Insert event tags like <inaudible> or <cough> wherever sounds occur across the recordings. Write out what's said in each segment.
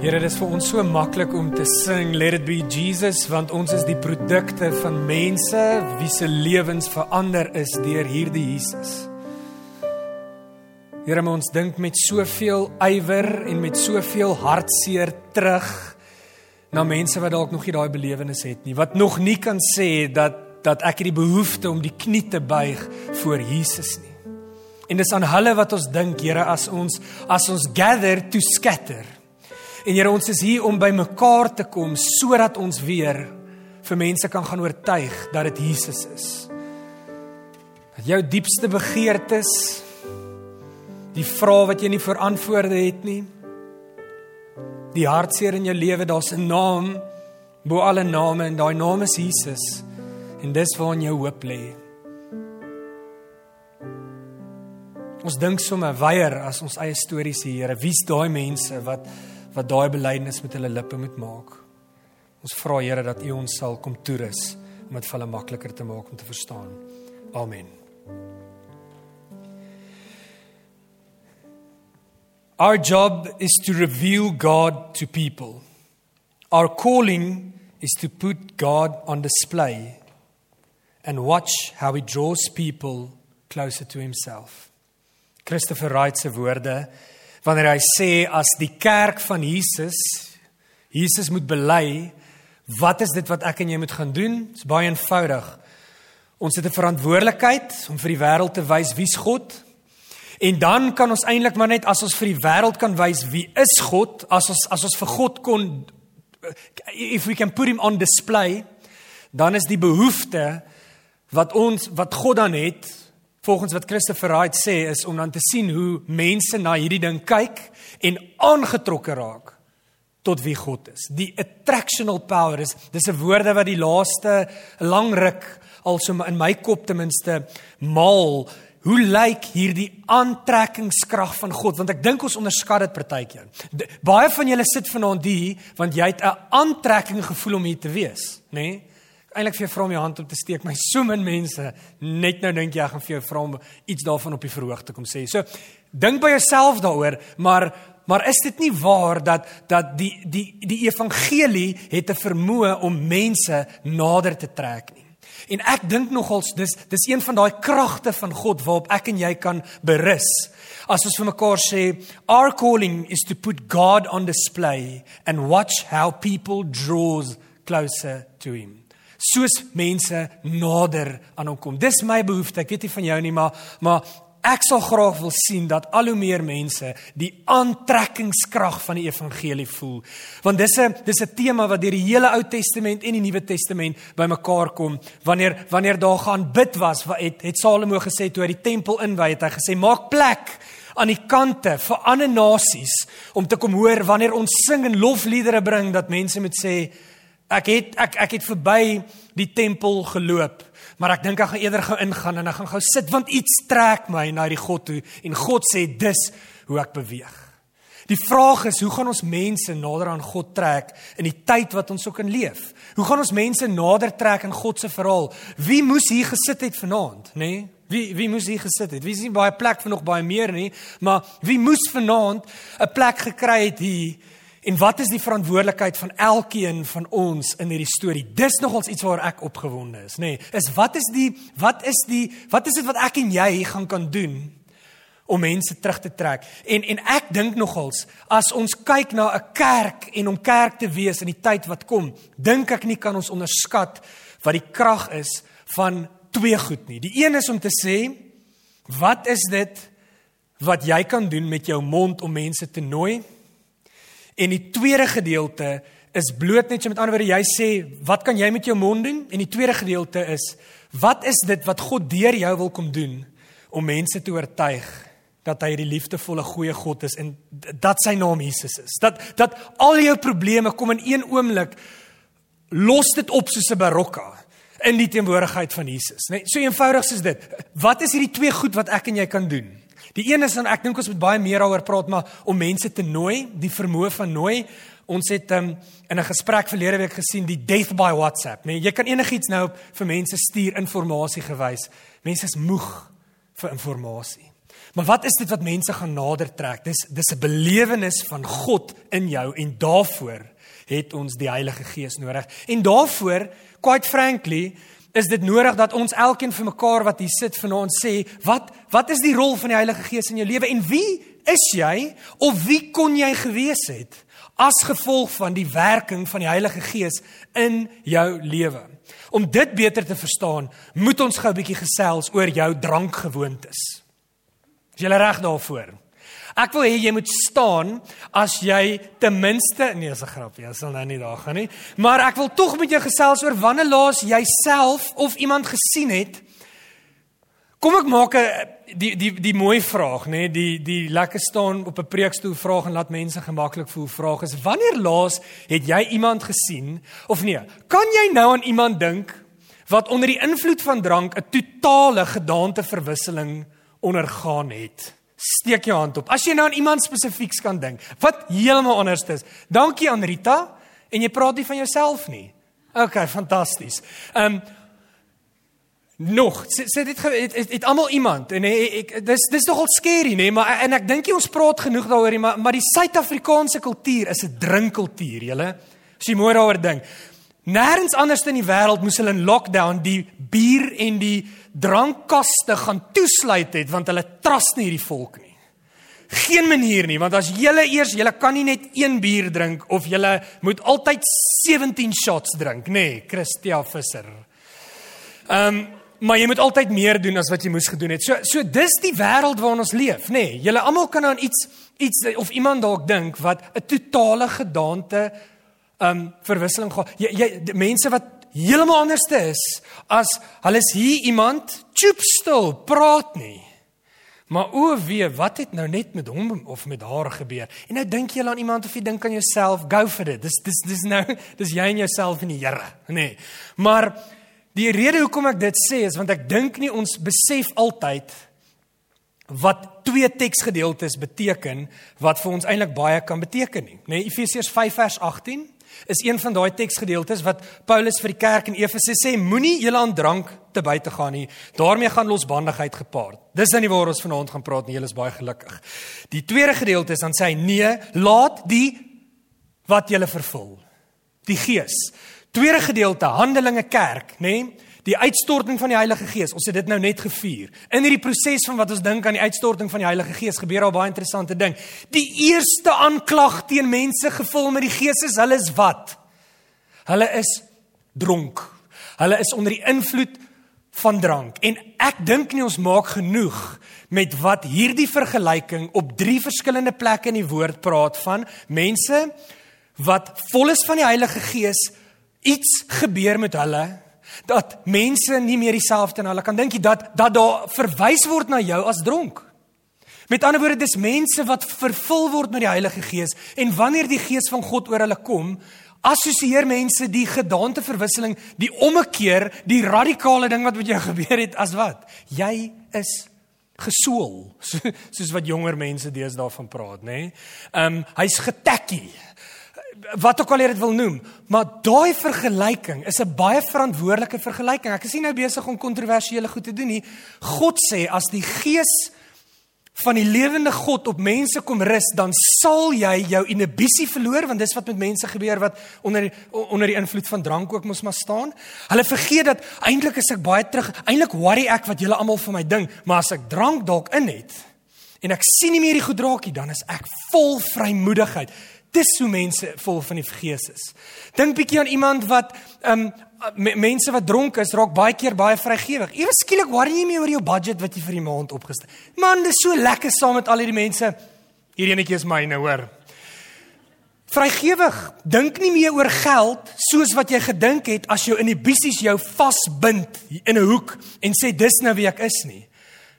Here, dit is vir ons so maklik om te sing Let it be Jesus want ons is die produkte van mense wie se lewens verander is deur hierdie Jesus. Here, ons dink met soveel ywer en met soveel hartseer terug na mense wat dalk nog nie daai belewenis het nie, wat nog nie kan sê dat dat ek hierdie behoefte om die knie te buig voor Jesus nie. En dis aan hulle wat ons dink, Here, as ons as ons gather to scatter En Here, ons is hier om by mekaar te kom sodat ons weer vir mense kan gaan oortuig dat dit Jesus is. Dat jou diepste begeertes, die vrae wat jy nie vir antwoorde het nie, die hartseer in jou lewe, daar's 'n naam bo alle name en daai naam is Jesus. En dis waar jou hoop lê. Ons dink sommer weier as ons eie stories hier, Here. Wie's daai mense wat wat daai belydenis met hulle lippe moet maak. Ons vra Here dat U ons sal kom toerus om dit vir hulle makliker te maak om te verstaan. Amen. Our job is to reveal God to people. Our calling is to put God on display and watch how he draws people closer to himself. Christopher Wright se woorde wanneer hy sê as die kerk van Jesus Jesus moet bely, wat is dit wat ek en jy moet gaan doen? Dit's baie eenvoudig. Ons het 'n verantwoordelikheid om vir die wêreld te wys wie's God. En dan kan ons eintlik maar net as ons vir die wêreld kan wys wie is God, as ons as ons vir God kon if we can put him on display, dan is die behoefte wat ons wat God dan het volgens wat Christopher Wright sê is om dan te sien hoe mense na hierdie ding kyk en aangetrokke raak tot wie God is. Die attractional power is dis 'n woorde wat die laaste lang ruk also in my kop ten minste maal hoe lyk hierdie aantrekkingskrag van God want ek dink ons onderskat dit partykeer. Baie van julle sit vanaand hier want jy het 'n aantrekking gevoel om hier te wees, nê? Nee? Eintlik vir jou vra om jou hand op te steek, my so min mense net nou dink jy ek gaan vir jou vra om iets daarvan op die verhoog te kom sê. So dink by jouself daaroor, maar maar is dit nie waar dat dat die die die evangelie het 'n vermoë om mense nader te trek nie. En ek dink nogals dis dis een van daai kragte van God waarop ek en jy kan berus. As ons vir mekaar sê, our calling is to put God on display and watch how people draws closer to him soos mense nader aan hom kom. Dis my behoefte. Ek weet nie van jou nie, maar maar ek sal graag wil sien dat al hoe meer mense die aantrekkingskrag van die evangelie voel. Want dis 'n dis 'n tema wat deur die hele Ou Testament en die Nuwe Testament bymekaar kom. Wanneer wanneer daar gaan bid was, het het Salomo gesê toe hy die tempel inwy het, hy gesê maak plek aan die kante vir ander nasies om te kom hoor wanneer ons sing en lofliedere bring dat mense moet sê Ek het ek ek het verby die tempel geloop, maar ek dink ek gaan eerder gou ingaan en ek gaan gou sit want iets trek my na die God toe en God sê dis hoe ek beweeg. Die vraag is, hoe gaan ons mense nader aan God trek in die tyd wat ons ook in leef? Hoe gaan ons mense nader trek in God se verhaal? Wie moes hier gesit het vanaand, nê? Nee? Wie wie moes hier gesit het? Wie sien baie plek vir nog baie meer nie, maar wie moes vanaand 'n plek gekry het hier En wat is die verantwoordelikheid van elkeen van ons in hierdie storie? Dis nogals iets waar ek opgewonde is, nê. Nee, is wat is die wat is die wat is dit wat ek en jy gaan kan doen om mense terug te trek? En en ek dink nogals as ons kyk na 'n kerk en om kerk te wees in die tyd wat kom, dink ek nie kan ons onderskat wat die krag is van twee goed nie. Die een is om te sê wat is dit wat jy kan doen met jou mond om mense te nooi? En die tweede gedeelte is bloot net so met ander woorde jy sê wat kan jy met jou mond doen? En die tweede gedeelte is wat is dit wat God deur jou wil kom doen om mense te oortuig dat hy die liefdevolle goeie God is en dat sy naam Jesus is. Dat dat al jou probleme kom in een oomblik los dit op soos 'n barokka in die teenwoordigheid van Jesus, né? Nee, so eenvoudig soos dit. Wat is hierdie twee goed wat ek en jy kan doen? Die een is dan ek dink ons moet baie meer daaroor praat maar om mense te nooi, die vermoë van nooi. Ons het um, in 'n gesprek verlede week gesien die death by WhatsApp, né? Nee, jy kan enigiets nou vir mense stuur inligting gewys. Mense is moeg vir inligting. Maar wat is dit wat mense gaan nader trek? Dis dis 'n belewenis van God in jou en daarvoor het ons die Heilige Gees nodig. En daarvoor, quite frankly, is dit nodig dat ons elkeen vir mekaar wat hier sit vanaand sê, wat wat is die rol van die Heilige Gees in jou lewe en wie is jy of wie kon jy gewees het as gevolg van die werking van die Heilige Gees in jou lewe? Om dit beter te verstaan, moet ons gou 'n bietjie gesels oor jou drankgewoontes. Is jy reg daarvoor? Ek wil hê jy moet staan as jy ten minste nee, is 'n grapie, jy sal nou nie daar gaan nie. Maar ek wil tog met jou gesels oor wanneer laas jy self of iemand gesien het. Kom ek maak 'n die die die mooi vraag, nê, nee, die die lekker staan op 'n preekstoel vraag en laat mense gemaklik voel vraag is wanneer laas het jy iemand gesien of nee, kan jy nou aan iemand dink wat onder die invloed van drank 'n totale gedaanteverwisseling ondergaan het? Steek jou hand op. As jy nou aan iemand spesifieks kan dink wat heeltemal anders is. Dankie aan Rita en jy praat nie van jouself nie. OK, fantasties. Ehm um, nog, sê, sê dit het, het, het almal iemand en ek dis dis nogal skerry nê, maar en ek dink jy ons praat genoeg daaroor, maar maar die Suid-Afrikaanse kultuur is 'n drinkkultuur, julle. As jy mooi daaroor dink. Nêrens anders in die wêreld moes hulle in lockdown die bier en die drankkaste gaan toesluit het want hulle trust nie hierdie volk nie. Geen manier nie want as julle eers julle kan nie net een bier drink of julle moet altyd 17 shots drink nê nee, Christia Visser. Ehm um, maar jy moet altyd meer doen as wat jy moes gedoen het. So so dis die wêreld waarin ons leef nê. Nee, julle almal kan aan iets iets of iemand dalk dink wat 'n totale gedaante ehm um, verwisseling gaan. Jy, jy mense wat heeltemal anderste is as hulle is hier iemand choop stil, praat nie. Maar o wee, wat het nou net met hom of met haar gebeur? En nou dink jy aan iemand of jy dink aan jouself, go for it. Dis dis dis nou, dis jy en jouself en die Here, nê. Nee. Maar die rede hoekom ek dit sê is want ek dink nie ons besef altyd wat twee teksgedeeltes beteken wat vir ons eintlik baie kan beteken nie. Nê, nee, Efesiërs 5 vers 18 is een van daai teksgedeeltes wat Paulus vir die kerk in Efese sê moenie julle aan drank te buite gaan nie. daarmee gaan losbandigheid gepaard. Dis dan nie waar ons vanaand gaan praat nie. Julle is baie gelukkig. Die tweede gedeelte is dan sê hy nee, laat die wat julle vervul. Die Gees. Tweede gedeelte Handelinge kerk, nê? Nee? Die uitstorting van die Heilige Gees. Ons het dit nou net gevier. In hierdie proses van wat ons dink aan die uitstorting van die Heilige Gees gebeur al baie interessante ding. Die eerste aanklag teen mense gevul met die Gees is hulle is wat? Hulle is dronk. Hulle is onder die invloed van drank. En ek dink nie ons maak genoeg met wat hierdie vergelyking op drie verskillende plekke in die woord praat van mense wat vol is van die Heilige Gees iets gebeur met hulle dat mense nie meer dieselfde en hulle kan dink dat dat daar verwys word na jou as dronk. Met ander woorde dis mense wat vervul word met die Heilige Gees en wanneer die Gees van God oor hulle kom, assosieer mense die gedaanteverwisseling, die ommekeer, die radikale ding wat met jou <laughs> gebeur het as wat? Jy is gesool, <laughs> soos wat jonger mense deesdae van praat, nê? Nee? Ehm um, hy's getekkie wat ook al jy dit wil noem, maar daai vergelyking is 'n baie verantwoordelike vergelyking. Ek is nie nou besig om kontroversiële goed te doen nie. God sê as die gees van die lewende God op mense kom rus, dan sal jy jou inhibisie verloor want dis wat met mense gebeur wat onder onder die invloed van drank ook mos maar staan. Hulle vergeet dat eintlik is ek baie terug. Eintlik worry ek wat julle almal vir my dink, maar as ek drank dalk in het en ek sien nie meer die goed raakie dan is ek vol vrymoedigheid. Dis hoe mense vol van die Gees is. Dink bietjie aan iemand wat ehm um, mense wat dronk is, raak baie keer baie vrygewig. Ewe skielik worry jy meer oor jou budget wat jy vir die maand opgestel. Man, dis so lekker saam met al hierdie mense. Hierdie enetjie is myne, hoor. Vrygewig. Dink nie meer oor geld soos wat jy gedink het as jou inhibisies jou vasbind in 'n hoek en sê dis nou wie ek is nie.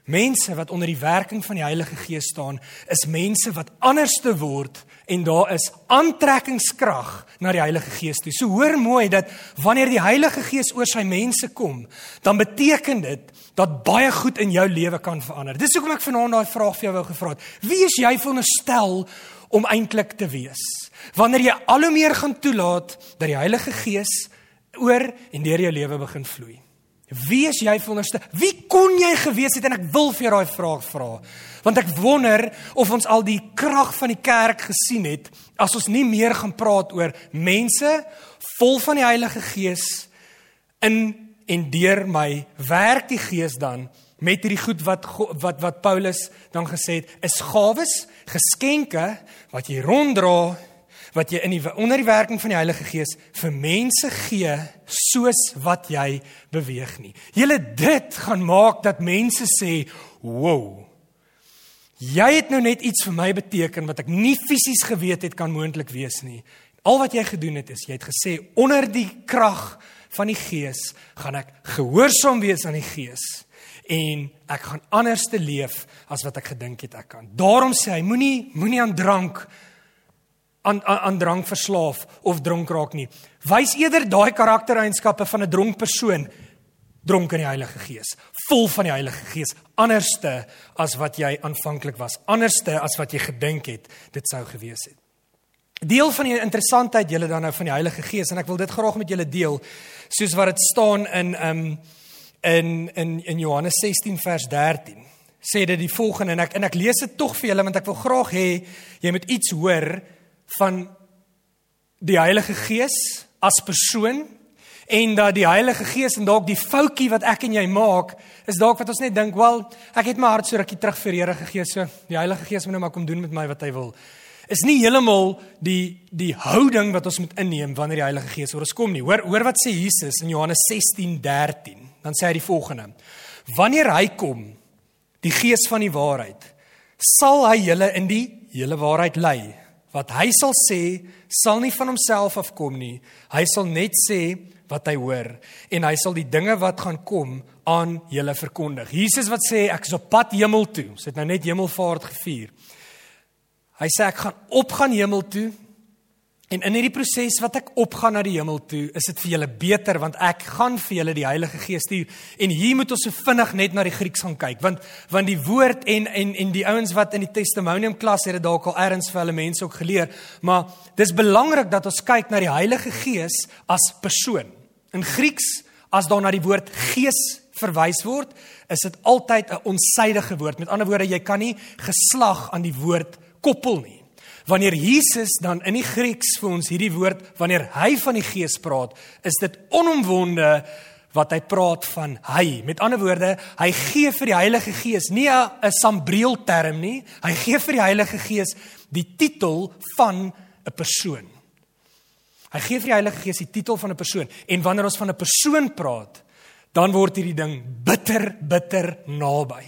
Mense wat onder die werking van die Heilige Gees staan, is mense wat anders te word en daar is aantrekkingskrag na die Heilige Gees toe. So hoor mooi dat wanneer die Heilige Gees oor sy mense kom, dan beteken dit dat baie goed in jou lewe kan verander. Dis hoekom ek vanaand daai vraag vir jou wou gevra het. Wie is jy veronderstel om eintlik te wees? Wanneer jy al hoe meer gaan toelaat dat die Heilige Gees oor en deur jou lewe begin vloei. Wie is jy veronderstel? Wie kon jy gewees het en ek wil vir jou daai vraag vra. Want ek wonder of ons al die krag van die kerk gesien het as ons nie meer gaan praat oor mense vol van die Heilige Gees in en deur my werk die Gees dan met hierdie goed wat wat wat Paulus dan gesê het is gawes, geskenke wat jy ronddra wat jy in die onder die werking van die Heilige Gees vir mense gee soos wat jy beweeg nie. Julle dit gaan maak dat mense sê, "Wow. Jy het nou net iets vir my beteken wat ek nie fisies geweet het kan moontlik wees nie. Al wat jy gedoen het is jy het gesê onder die krag van die Gees gaan ek gehoorsaam wees aan die Gees." en ek gaan anders te leef as wat ek gedink het ek kan. Daarom sê hy moenie moenie aan drank aan aan, aan drank verslaaf of dronk raak nie. Wys eerder daai karaktereienskappe van 'n dronk persoon dronk in die Heilige Gees, vol van die Heilige Gees, anderste as wat jy aanvanklik was, anderste as wat jy gedink het dit sou gewees het. Deel van die interessantheid julle dan nou van die Heilige Gees en ek wil dit graag met julle deel soos wat dit staan in um in in in Johannes 16 vers 13 sê dit die volgende en ek en ek lees dit tog vir julle want ek wil graag hê jy moet iets hoor van die Heilige Gees as persoon en dat die Heilige Gees en dalk die foutjie wat ek en jy maak is dalk wat ons net dink, "Wel, ek het my hart so rukkie terug vir die Here gegee, so die Heilige Gees moet nou maar kom doen met my wat hy wil." Is nie heeltemal die die houding wat ons moet inneem wanneer die Heilige Gees oor ons kom nie. Hoor hoor wat sê Jesus in Johannes 16:13. Dan sê hy die volgende: Wanneer hy kom, die Gees van die waarheid, sal hy julle in die hele waarheid lei wat hy sal sê sal nie van homself afkom nie. Hy sal net sê wat hy hoor en hy sal die dinge wat gaan kom aan julle verkondig. Jesus wat sê ek is op pad hemel toe. Ons het nou net hemelvaart gevier. Hy sê ek gaan opgaan hemel toe En in hierdie proses wat ek opgaan na die hemel toe, is dit vir julle beter want ek gaan vir julle die Heilige Gees stuur. En hier moet ons so vinnig net na die Grieks gaan kyk want want die woord en en en die ouens wat in die testimonium klas het dit dalk al erns vir hulle mense ook geleer, maar dis belangrik dat ons kyk na die Heilige Gees as persoon. In Grieks as daar na die woord Gees verwys word, is dit altyd 'n onsydige woord. Met ander woorde, jy kan nie geslag aan die woord koppel nie. Wanneer Jesus dan in die Grieks vir ons hierdie woord wanneer hy van die Gees praat, is dit onomwonde wat hy praat van hy. Met ander woorde, hy gee vir die Heilige Gees nie 'n sambreel term nie. Hy gee vir die Heilige Gees die titel van 'n persoon. Hy gee vir die Heilige Gees die titel van 'n persoon en wanneer ons van 'n persoon praat, dan word hierdie ding bitter bitter naby.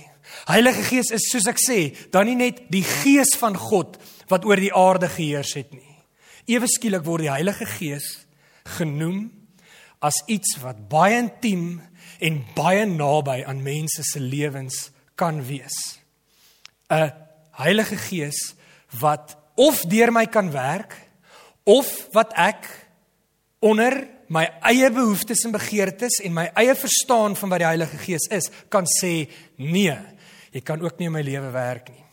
Heilige Gees is soos ek sê, dan nie net die Gees van God wat oor die aarde geheers het nie. Ewe skielik word die Heilige Gees genoem as iets wat baie intiem en baie naby aan mense se lewens kan wees. 'n Heilige Gees wat of deur my kan werk of wat ek onder my eie behoeftes en begeertes en my eie verstaan van wat die Heilige Gees is, kan sê nee, jy kan ook nie in my lewe werk nie.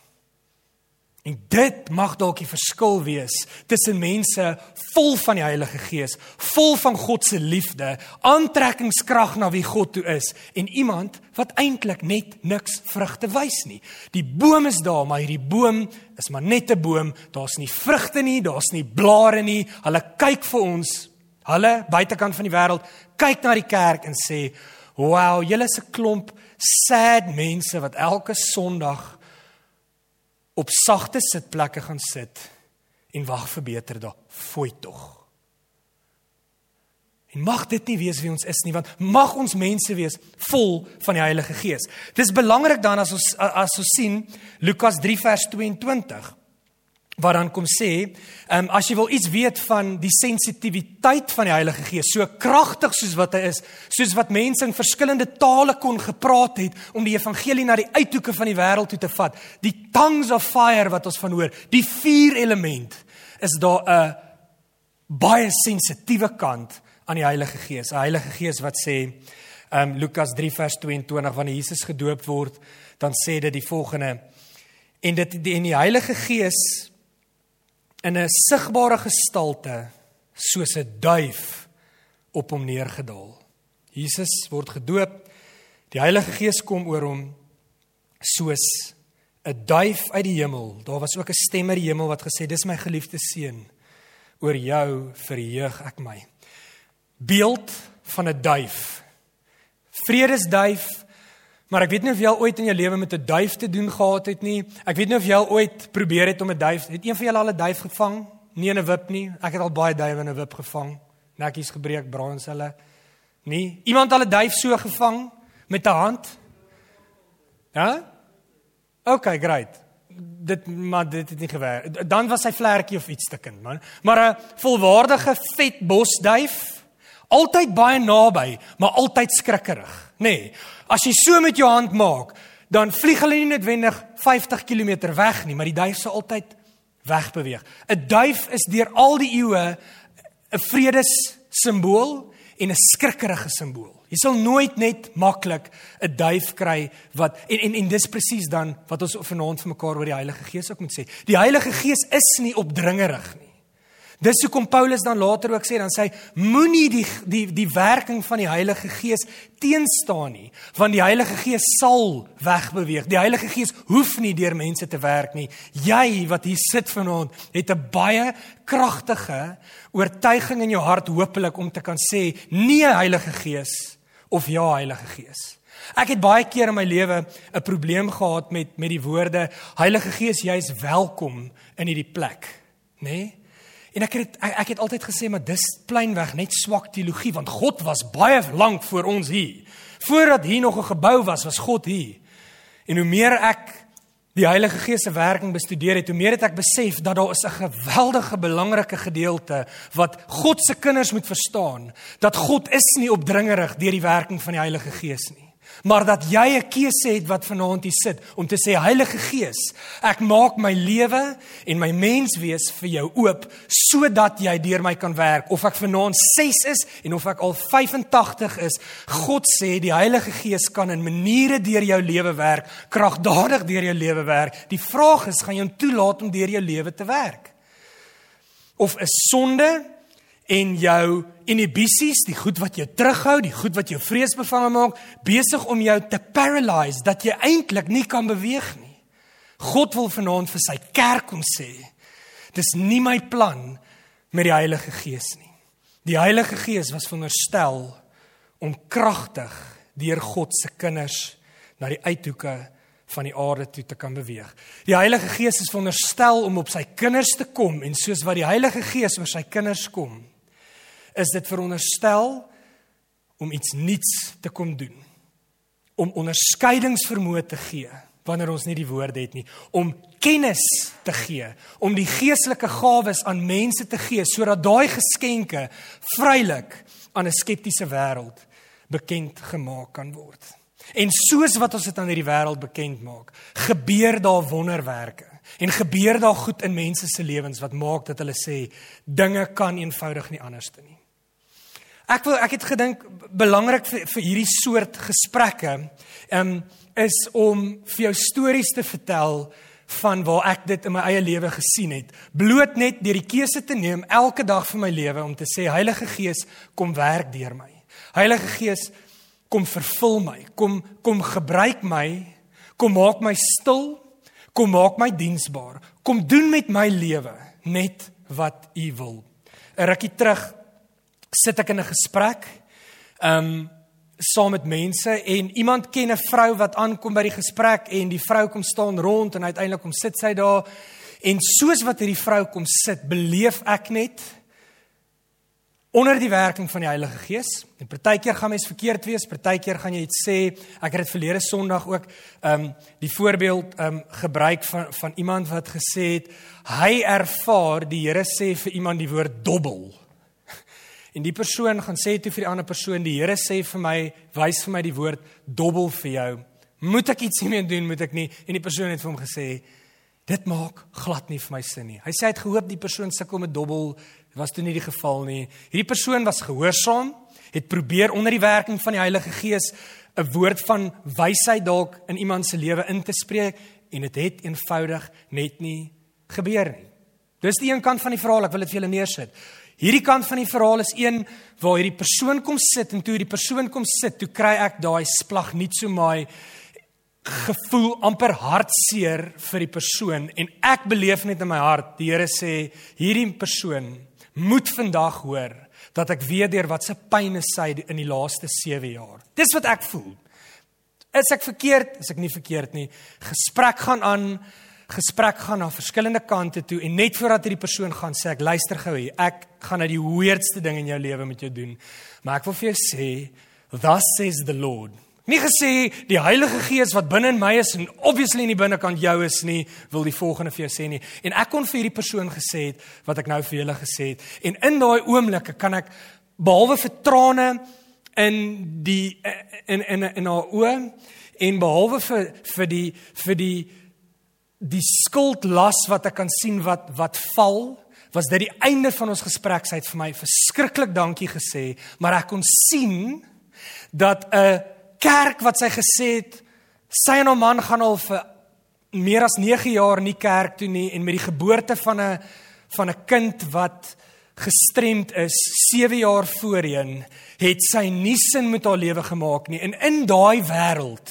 En dit mag dalk die verskil wees tussen mense vol van die Heilige Gees, vol van God se liefde, aantrekkingskrag na wie God toe is en iemand wat eintlik net niks vrugte wys nie. Die boom is daar, maar hierdie boom is maar net 'n boom. Daar's nie vrugte nie, daar's nie blare nie. Hulle kyk vir ons, hulle buitekant van die wêreld, kyk na die kerk en sê, "Wow, julle is 'n klomp sad mense wat elke Sondag op sagte sitplekke gaan sit en wag vir beter dae. Fooi tog. En mag dit nie wees wie ons is nie, want mag ons mense wees vol van die Heilige Gees. Dis belangrik dan as ons as ons sien Lukas 3 vers 22 wat dan kom sê, ehm um, as jy wil iets weet van die sensitiwiteit van die Heilige Gees, so kragtig soos wat hy is, soos wat mense in verskillende tale kon gepraat het om die evangelie na die uithoeke van die wêreld toe te vat. Die tongues of fire wat ons van hoor, die vier element is daar 'n baie sensitiewe kant aan die Heilige Gees. 'n Heilige Gees wat sê ehm um, Lukas 3 vers 22 wanneer Jesus gedoop word, dan sê dit die volgende en dit die, en die Heilige Gees in 'n sigbare gestalte soos 'n duif op hom neergedaal. Jesus word gedoop. Die Heilige Gees kom oor hom soos 'n duif uit die hemel. Daar was ook 'n stem uit die hemel wat gesê: "Dis my geliefde seun. Oor jou verheug ek my." Beeld van 'n duif. Vredesduif. Maar ek weet nie of jy al ooit in jou lewe met 'n duif te doen gehad het nie. Ek weet nie of jy al ooit probeer het om 'n duif. Het een van julle al 'n duif gevang? Nie in 'n wip nie. Ek het al baie duwe in 'n wip gevang. Nekkies gebreek, braans hulle. Nee, iemand al 'n duif so gevang met 'n hand? Ja? OK, great. Dit maar dit het nie gewerk. Dan was hy vlekkie of iets te kind, man. Maar 'n volwaardige vet bosduif, altyd baie naby, maar altyd skrikkerig, nê. Nee, as jy so met jou hand maak, dan vlieg hulle nie noodwendig 50 km weg nie, maar die duif sal altyd wegbeweeg. 'n Duif is deur al die eeue 'n vredes simbool en 'n skrikkerige simbool. Jy sal nooit net maklik 'n duif kry wat en en en dis presies dan wat ons vanaand vir mekaar oor die Heilige Gees ook moet sê. Die Heilige Gees is nie opdringerig nie. Dis hoekom Paulus dan later ook sê dan sê moenie die die die werking van die Heilige Gees teenstaan nie want die Heilige Gees sal wegbeweeg. Die Heilige Gees hoef nie deur mense te werk nie. Jy wat hier sit vanaand het 'n baie kragtige oortuiging in jou hart hopelik om te kan sê nee Heilige Gees of ja Heilige Gees. Ek het baie keer in my lewe 'n probleem gehad met met die woorde Heilige Gees jy is welkom in hierdie plek, nê? Nee? En ek het ek, ek het altyd gesê maar dis pleinweg net swak teologie want God was baie lank voor ons hier. Voordat hier nog 'n gebou was, was God hier. En hoe meer ek die Heilige Gees se werking bestudeer het, hoe meer het ek besef dat daar is 'n geweldige belangrike gedeelte wat God se kinders moet verstaan, dat God is nie opdringerig deur die werking van die Heilige Gees nie maar dat jy 'n keuse het wat vanaand hier sit om te sê Heilige Gees, ek maak my lewe en my menswees vir jou oop sodat jy deur my kan werk of ek vanaand 6 is en of ek al 85 is. God sê die Heilige Gees kan in maniere deur jou lewe werk, kragtadig deur jou lewe werk. Die vraag is, gaan jy hom toelaat om deur jou lewe te werk? Of 'n sonde en jou inhibisies, die goed wat jou terughou, die goed wat jou vreesbevange maak, besig om jou te paralyze dat jy eintlik nie kan beweeg nie. God wil vanaand vir sy kerk kom sê, dis nie my plan met die Heilige Gees nie. Die Heilige Gees was veronderstel om kragtig deur God se kinders na die uithoeke van die aarde toe te kan beweeg. Die Heilige Gees is veronderstel om op sy kinders te kom en soos wat die Heilige Gees oor sy kinders kom, is dit veronderstel om iets nuuts te kom doen. Om onderskeidingsvermoë te gee wanneer ons nie die woorde het nie, om kennis te gee, om die geestelike gawes aan mense te gee sodat daai geskenke vrylik aan 'n skeptiese wêreld bekend gemaak kan word. En soos wat ons dit aan hierdie wêreld bekend maak, gebeur daar wonderwerke en gebeur daar goed in mense se lewens wat maak dat hulle sê dinge kan eenvoudig nie anders te nie. Ek wil ek het gedink belangrik vir, vir hierdie soort gesprekke um, is om vir jou stories te vertel van waar ek dit in my eie lewe gesien het. Bloot net deur die keuse te neem elke dag van my lewe om te sê Heilige Gees, kom werk deur my. Heilige Gees, kom vervul my. Kom kom gebruik my. Kom maak my stil. Kom maak my diensbaar. Kom doen met my lewe net wat U wil. 'n Rukkie terug sit ek in 'n gesprek um saam met mense en iemand ken 'n vrou wat aankom by die gesprek en die vrou kom staan rond en uiteindelik kom sit sy daar en soos wat hierdie vrou kom sit, beleef ek net onder die werking van die Heilige Gees. En partykeer gaan mens verkeerd wees, partykeer gaan jy iets sê. Ek het dit verlede Sondag ook um die voorbeeld um gebruik van van iemand wat gesê het hy ervaar die Here sê vir iemand die woord dobbel. En die persoon gaan sê toe vir die ander persoon, die Here sê vir my, wys vir my die woord dobbel vir jou. Moet ek iets hiermee doen, moet ek nie? En die persoon het vir hom gesê, dit maak glad nie vir my sin nie. Hy sê hy het gehoop die persoon sukkel met dobbel, was toe nie die geval nie. Hierdie persoon was gehoorsaam, het probeer onder die werking van die Heilige Gees 'n woord van wysheid dalk in iemand se lewe in te spreek en dit het, het eenvoudig net nie gebeur nie. Dis die een kant van die verhaal, ek wil dit vir julle neersit. Hierdie kant van die verhaal is een waar hierdie persoon kom sit en toe hierdie persoon kom sit, toe kry ek daai splag nie so my gevoel amper hartseer vir die persoon en ek beleef net in my hart die Here sê hierdie persoon moet vandag hoor dat ek weet deur wat se pyn is sy in die laaste 7 jaar. Dis wat ek voel. Is ek verkeerd? Is ek nie verkeerd nie. Gesprek gaan aan gesprek gaan na verskillende kante toe en net voordat hierdie persoon gaan sê ek luister gou hier ek gaan nou die weirdste ding in jou lewe met jou doen maar ek wil vir jou sê thus says the lord. Nie gesê die heilige gees wat binne in my is en obviously in die binnekant jou is nie wil die volgende vir jou sê nie. En ek kon vir hierdie persoon gesê het wat ek nou vir julle gesê het. En in daai oomblikke kan ek behalwe vir trane in die in in in haar oë en behalwe vir vir die vir die die skuldlas wat ek kan sien wat wat val was dit die einde van ons gesprek sy het vir my verskriklik dankie gesê maar ek kon sien dat 'n kerk wat sy gesê het sy en haar man gaan al vir meer as 9 jaar in die kerk toe nie en met die geboorte van 'n van 'n kind wat gestremd is 7 jaar voorheen het sy nie sin met haar lewe gemaak nie. En in daai wêreld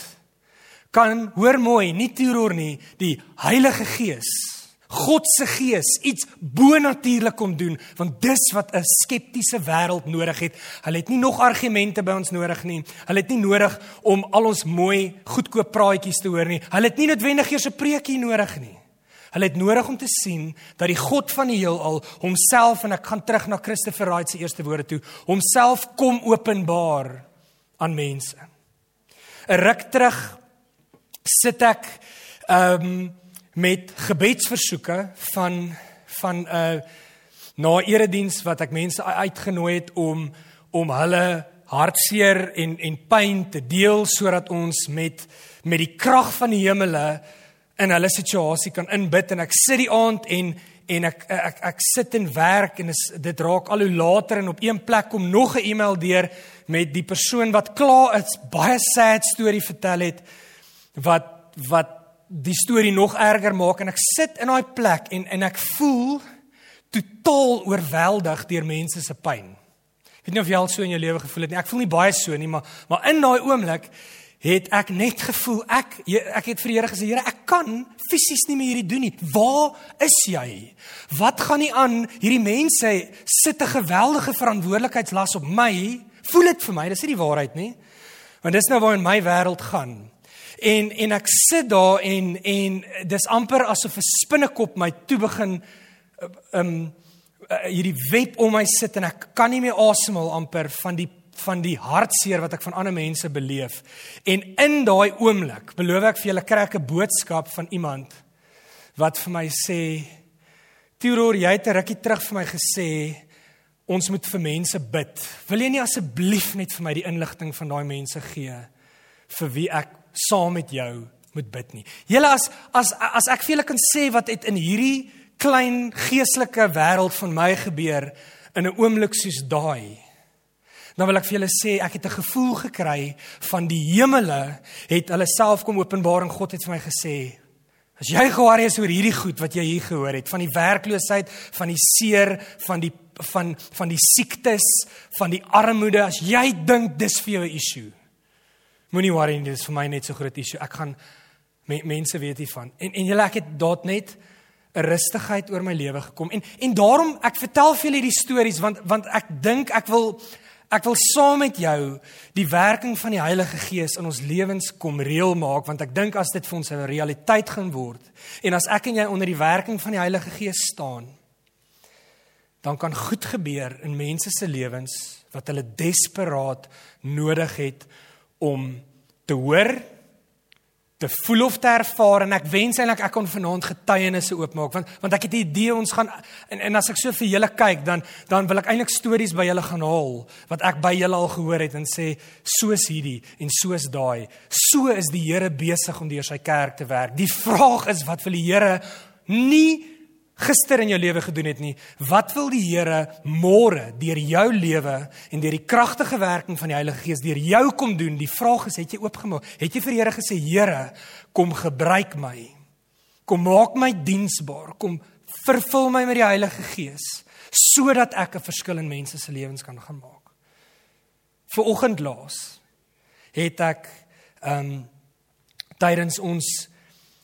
kan hoor mooi, nie terror nie, die Heilige Gees, God se Gees iets bonatuurlik kom doen, want dis wat 'n skeptiese wêreld nodig het. Hulle het nie nog argumente by ons nodig nie. Hulle het nie nodig om al ons mooi, goedkoop praatjies te hoor nie. Hulle het nie noodwendig eers 'n preekie nodig nie. Hulle het nodig om te sien dat die God van die heelal homself en ek gaan terug na Christopher Wright se eerste woorde toe, homself kom openbaar aan mense. 'n Ruk terug sit ek ehm um, met gebedsversoeke van van 'n uh, eh, na erediens wat ek mense uitgenooi het om om hulle hartseer en en pyn te deel sodat ons met met die krag van die hemele in hulle situasie kan inbid. En ek sit die aand en en ek ek ek, ek sit en werk en is, dit raak al hoe later en op een plek kom nog 'n e-mail deur met die persoon wat klaar is baie sad storie vertel het wat wat die storie nog erger maak en ek sit in daai plek en en ek voel totaal oorweldig deur mense se pyn. Ek weet nie of jy al so in jou lewe gevoel het nie. Ek voel nie baie so nie, maar maar in daai oomblik het ek net gevoel ek ek het vir die Here gesê Here ek kan fisies nie meer hierdie doen nie. Waar is jy? Wat gaan nie aan? Hierdie mense sit 'n geweldige verantwoordelikheidslas op my. Voel dit vir my, dis nie die waarheid nie. Want dis nou waar in my wêreld gaan. En en ek sit daar en en dis amper asof 'n spinnekop my toe begin um hierdie web om my sit en ek kan nie meer asemhaal amper van die van die hartseer wat ek van ander mense beleef. En in daai oomblik, beloof ek vir julle kry ek 'n boodskap van iemand wat vir my sê: "Tiroor, jy het 'n rukkie terug vir my gesê ons moet vir mense bid. Wil jy nie asseblief net vir my die inligting van daai mense gee vir wie ek saam met jou moet bid nie. Julle as as as ek vir julle kan sê wat het in hierdie klein geestelike wêreld van my gebeur in 'n oomblik soos daai. Nou wil ek vir julle sê ek het 'n gevoel gekry van die hemele het hulle self kom openbaar en God het vir my gesê as jy gewaarig is oor hierdie goed wat jy hier gehoor het van die werkloosheid, van die seer, van die van van die siektes, van die armoede, as jy dink dis vir jou 'n issue Moenie worry nie, dit is vir my net so groot issue. Ek gaan me, mense weet hiervan. En en julle ek het daad net 'n rustigheid oor my lewe gekom. En en daarom ek vertel vir julle hierdie stories want want ek dink ek wil ek wil saam met jou die werking van die Heilige Gees in ons lewens kom reël maak want ek dink as dit vir ons 'n realiteit gaan word en as ek en jy onder die werking van die Heilige Gees staan dan kan goed gebeur in mense se lewens wat hulle desperaat nodig het om te hoor, te voel of te ervaar en ek wens eintlik ek kon vanaand getuienisse oopmaak want want ek het 'n idee ons gaan en en as ek so vir julle kyk dan dan wil ek eintlik stories by julle gaan haal wat ek by julle al gehoor het en sê soos hierdie en soos daai so is die Here besig om deur sy kerk te werk. Die vraag is wat wil die Here nie gister in jou lewe gedoen het nie. Wat wil die Here môre deur jou lewe en deur die kragtige werking van die Heilige Gees deur jou kom doen? Die vraag is, het jy oopgemaak? Het jy vir die Here gesê, Here, kom gebruik my. Kom maak my diensbaar. Kom Vervul my met die Heilige Gees sodat ek 'n verskil in mense se lewens kan gaan maak. Vir oggend laas het ek ehm um, tydens ons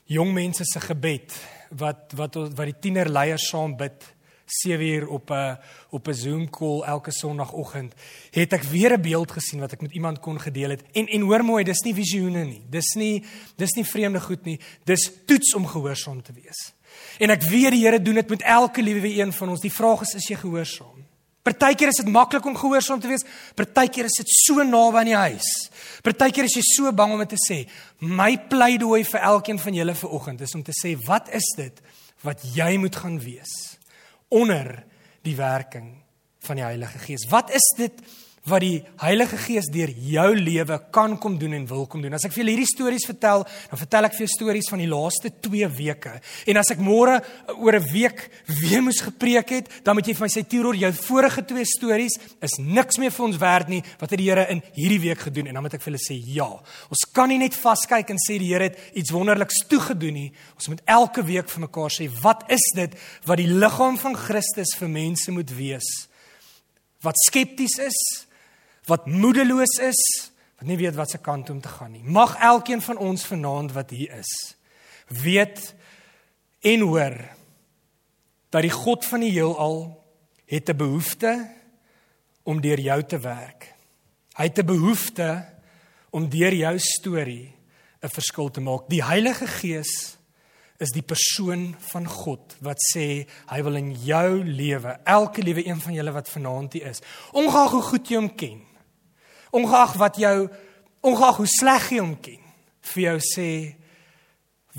jong mense se gebed wat wat wat die tienerleiers saam bid 7 uur op 'n op 'n Zoom call elke Sondagoggend het ek weer 'n beeld gesien wat ek met iemand kon gedeel het. En en hoor mooi dis nie visioene nie. Dis nie dis nie vreemde goed nie. Dis toets om gehoorsaam te wees. En ek weet die Here doen dit met elke liewe een van ons. Die vraag is is jy gehoorsaam Partykeer is dit maklik om gehoorsaam te wees, partykeer is dit so naby aan die huis. Partykeer is jy so bang om dit te sê. My pleidooi vir elkeen van julle vanoggend is om te sê, wat is dit wat jy moet gaan wees? onder die werking van die Heilige Gees. Wat is dit wat die Heilige Gees deur jou lewe kan kom doen en wil kom doen. As ek vir julle hierdie stories vertel, dan vertel ek vir julle stories van die laaste 2 weke. En as ek môre oor 'n week weer moes gepreek het, dan moet jy vir my sê Tiroor, jou vorige twee stories is niks meer vir ons werd nie. Wat het die Here in hierdie week gedoen? En dan moet ek vir julle sê ja. Ons kan nie net vaskyk en sê die Here het iets wonderliks toegedoen nie. Ons moet elke week vir mekaar sê, wat is dit wat die liggaam van Christus vir mense moet wees? Wat skepties is, wat moedeloos is, wat nie weet wat se kant om te gaan nie. Mag elkeen van ons vanaand wat hier is, weet en hoor dat die God van die heelal het 'n behoefte om deur jou te werk. Hy het 'n behoefte om deur jou storie 'n verskil te maak. Die Heilige Gees is die persoon van God wat sê hy wil in jou lewe, elke liewe een van julle wat vanaand hier is, ongeag hoe goed jy hom ken, ongeag wat jou ongeag hoe sleg jy hom ken vir jou sê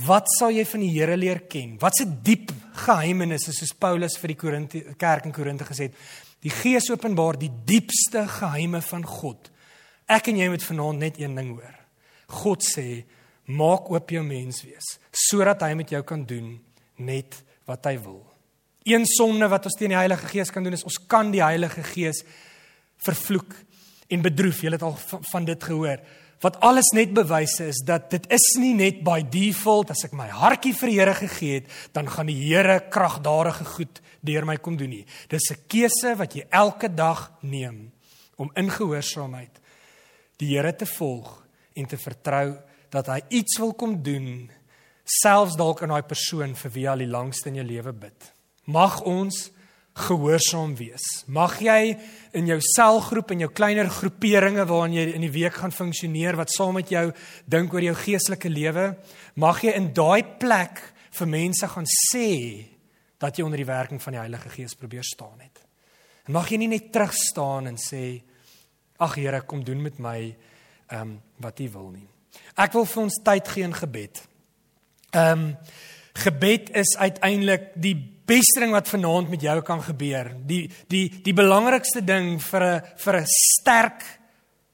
wat sal jy van die Here leer ken? Wat se diep geheimenisse soos Paulus vir die Korinte kerk in Korinte gesê het die gees openbaar die diepste geheime van God. Ek en jy moet vanaand net een ding hoor. God sê maak oop jou mens wees sodat hy met jou kan doen net wat hy wil. Een sonde wat ons teen die Heilige Gees kan doen is ons kan die Heilige Gees vervloek en bedroef. Julle het al van dit gehoor. Wat alles net bewys is dat dit is nie net by default as ek my hartjie vir die Here gegee het, dan gaan die Here kragdadige goed deur my kom doen nie. Dis 'n keuse wat jy elke dag neem om in gehoorsaamheid die Here te volg en te vertrou dat hy iets wil kom doen selfs dalk in daai persoon vir wie jy al die langste in jou lewe bid. Mag ons gehoorsaam wees. Mag jy in jou selgroep en jou kleiner groeperinge waarin jy in die week gaan funksioneer wat saam met jou dink oor jou geestelike lewe, mag jy in daai plek vir mense gaan sê dat jy onder die werking van die Heilige Gees probeer staan het. En mag jy nie net terug staan en sê ag Here, kom doen met my ehm um, wat U wil nie. Ek wil vir ons tyd gee in gebed. Ehm um, gebed is uiteindelik die beste ding wat vanaand met jou kan gebeur. Die die die belangrikste ding vir 'n vir 'n sterk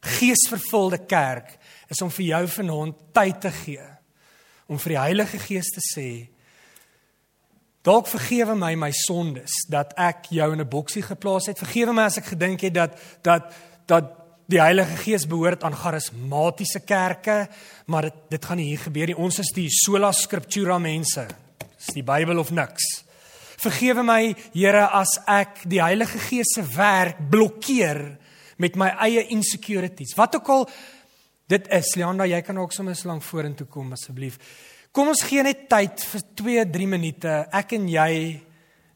geesvervulde kerk is om vir jou vanaand tyd te gee om vir die Heilige Gees te sê Dalk vergewe my my sondes dat ek jou in 'n boksie geplaas het. Vergewe my as ek gedink het dat dat dat die Heilige Gees behoort aan charismatiese kerke, maar dit dit gaan nie hier gebeur nie. Ons is die sola scriptura mense. Dis die Bybel of niks. Vergewe my, Here, as ek die Heilige Gees se werk blokkeer met my eie insecurities. Wat ook al dit is, Leanda, jy kan ook sommer so lank vorentoe kom asseblief. Kom ons gee net tyd vir 2, 3 minute, ek en jy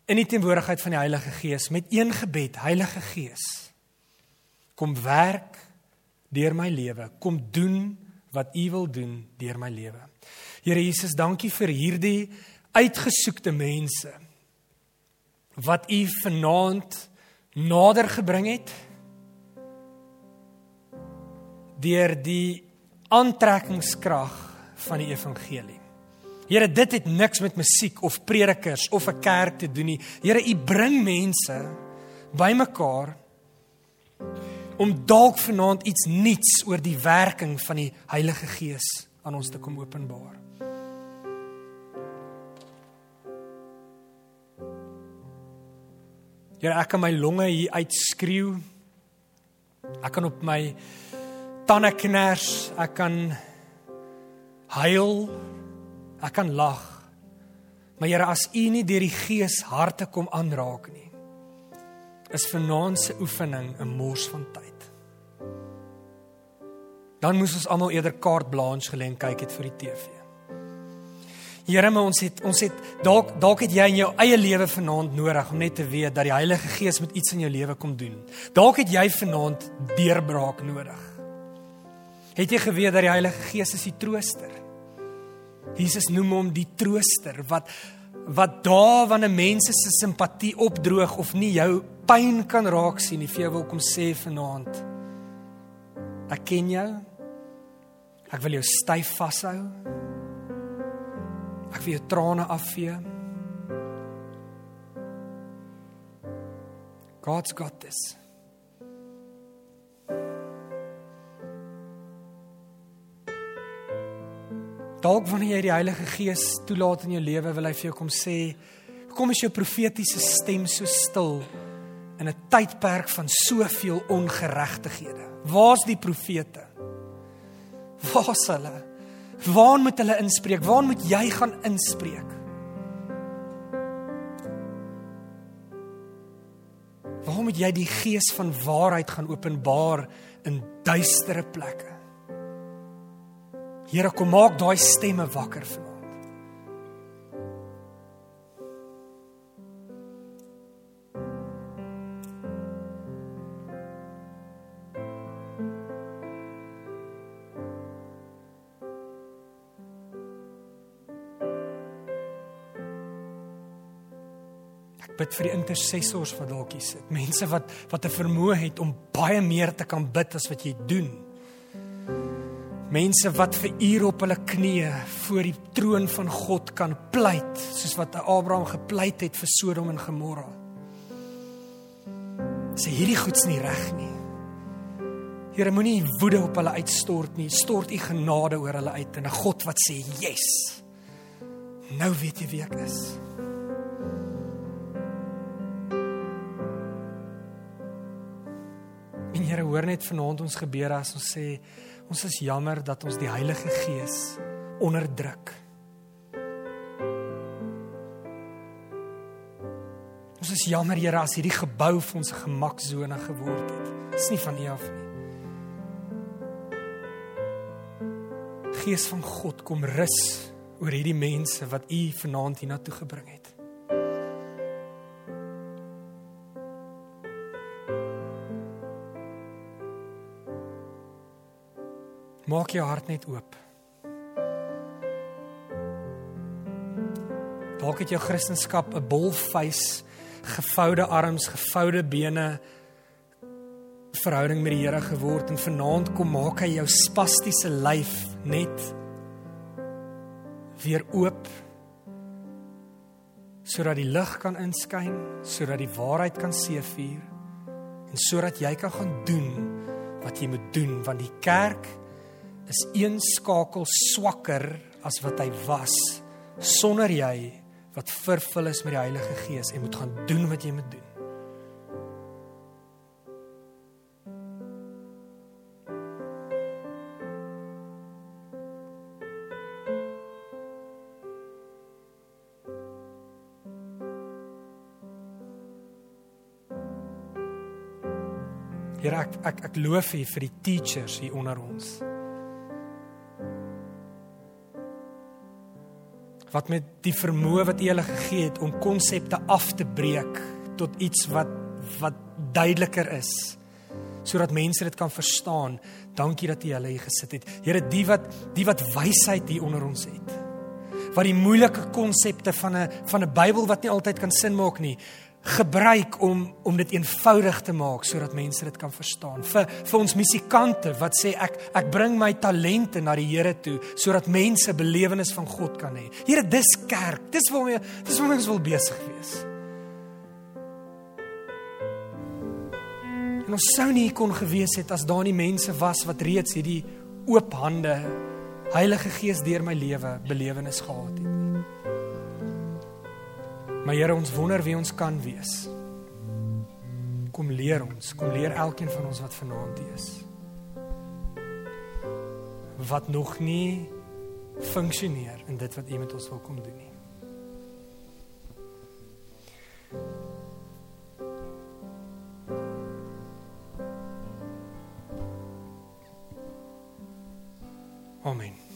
in die teenwoordigheid van die Heilige Gees met een gebed, Heilige Gees. Kom werk deur my lewe, kom doen wat U wil doen deur my lewe. Here Jesus, dankie vir hierdie uitgesoekte mense wat u vanaand nader gebring het deur die aantrekkingskrag van die evangelie. Here, dit het niks met musiek of predikers of 'n kerk te doen nie. Here, u bring mense bymekaar om dalk vanaand iets nuuts oor die werking van die Heilige Gees aan ons te kom openbaar. Here, ek kan my longe hier uitskreeu. Ek kan op my tande kners, ek kan huil, ek kan lag. Maar Here, as U nie deur die Gees harte kom aanraak nie, is vanaand se oefening 'n mors van tyd. Dan moes ons almal eerder kaart blanche gelê en kyk het vir die TV. Here, maar ons het ons het dalk dalk het jy in jou eie lewe vanaand nodig om net te weet dat die Heilige Gees met iets in jou lewe kom doen. Dalk het jy vanaand deurbraak nodig. Het jy geweet dat die Heilige Gees is die trooster? Jesus noem hom die trooster wat wat daar wanneer mense se simpatie opdroog of nie jou pyn kan raak sien nie, vir jou wil kom sê vanaand. Ek ken jou. Ek wil jou styf vashou. Ek wil jou trane afvee. God's got this. Dalk wanneer jy die Heilige Gees toelaat in jou lewe, wil hy vir jou kom sê, "Kom is jou profetiese stem so stil in 'n tydperk van soveel ongeregtighede. Waar's die profete? Waar's hulle? Waar moet hulle inspreek? Waar moet jy gaan inspreek? Waar moet jy die gees van waarheid gaan openbaar in duistere plekke? Here kom maak daai stemme wakker vanaand. Bid vir die intercessors wat dalk hier sit. Mense wat wat 'n vermoë het om baie meer te kan bid as wat jy doen. Mense wat vir ure op hulle knieë voor die troon van God kan pleit, soos wat Abraham gepleit het vir Sodom en Gomorra. Sê hierdie goeds nie reg nie. Here moenie woede op hulle uitstort nie. Stort u genade oor hulle uit en 'n God wat sê, "Yes." Nou weet jy wie ek is. Here hoor net vanaand ons gebede as ons sê ons is jammer dat ons die Heilige Gees onderdruk. Ons is jammer Here as hierdie gebou vir ons 'n gemaksone geword het. Dis nie van U af nie. Gees van God kom rus oor hierdie mense wat U vanaand hiernatoe gebring het. Maak jou hart net oop. Dalk het jou Christendom 'n bolfees, gevoude arms, gevoude bene verhouding met die Here geword en vanaand kom maak hy jou spastiese lyf net weer oop sodat die lig kan inskyn, sodat die waarheid kan seëvier en sodat jy kan gaan doen wat jy moet doen want die kerk is een skakel swakker as wat hy was sonder jy wat vervul is met die Heilige Gees en moet gaan doen wat jy moet doen. Here ek ek ek loof U vir die teachers hier onder ons. Wat met die vermoë wat U hulle gegee het om konsepte af te breek tot iets wat wat duideliker is sodat mense dit kan verstaan. Dankie dat U hulle hier gesit het. Here, die wat die wat wysheid hier onder ons het. Wat die moeilike konsepte van 'n van 'n Bybel wat nie altyd kan sin maak nie, gebruik om om dit eenvoudig te maak sodat mense dit kan verstaan. Vir vir ons musikante wat sê ek ek bring my talente na die Here toe sodat mense belewenis van God kan hê. Here, dis kerk. Dis waarmee dis waarmee ons wil besig wees. En ons sou nie kon gewees het as daar nie mense was wat reeds hierdie oop hande Heilige Gees deur my lewe belewenis gehad het. Maar Here, ons wonder wie ons kan wees. Kom leer ons, kom leer elkeen van ons wat vanaand hier is. Wat nog nie funksioneer in dit wat U met ons wil kom doen nie. Amen.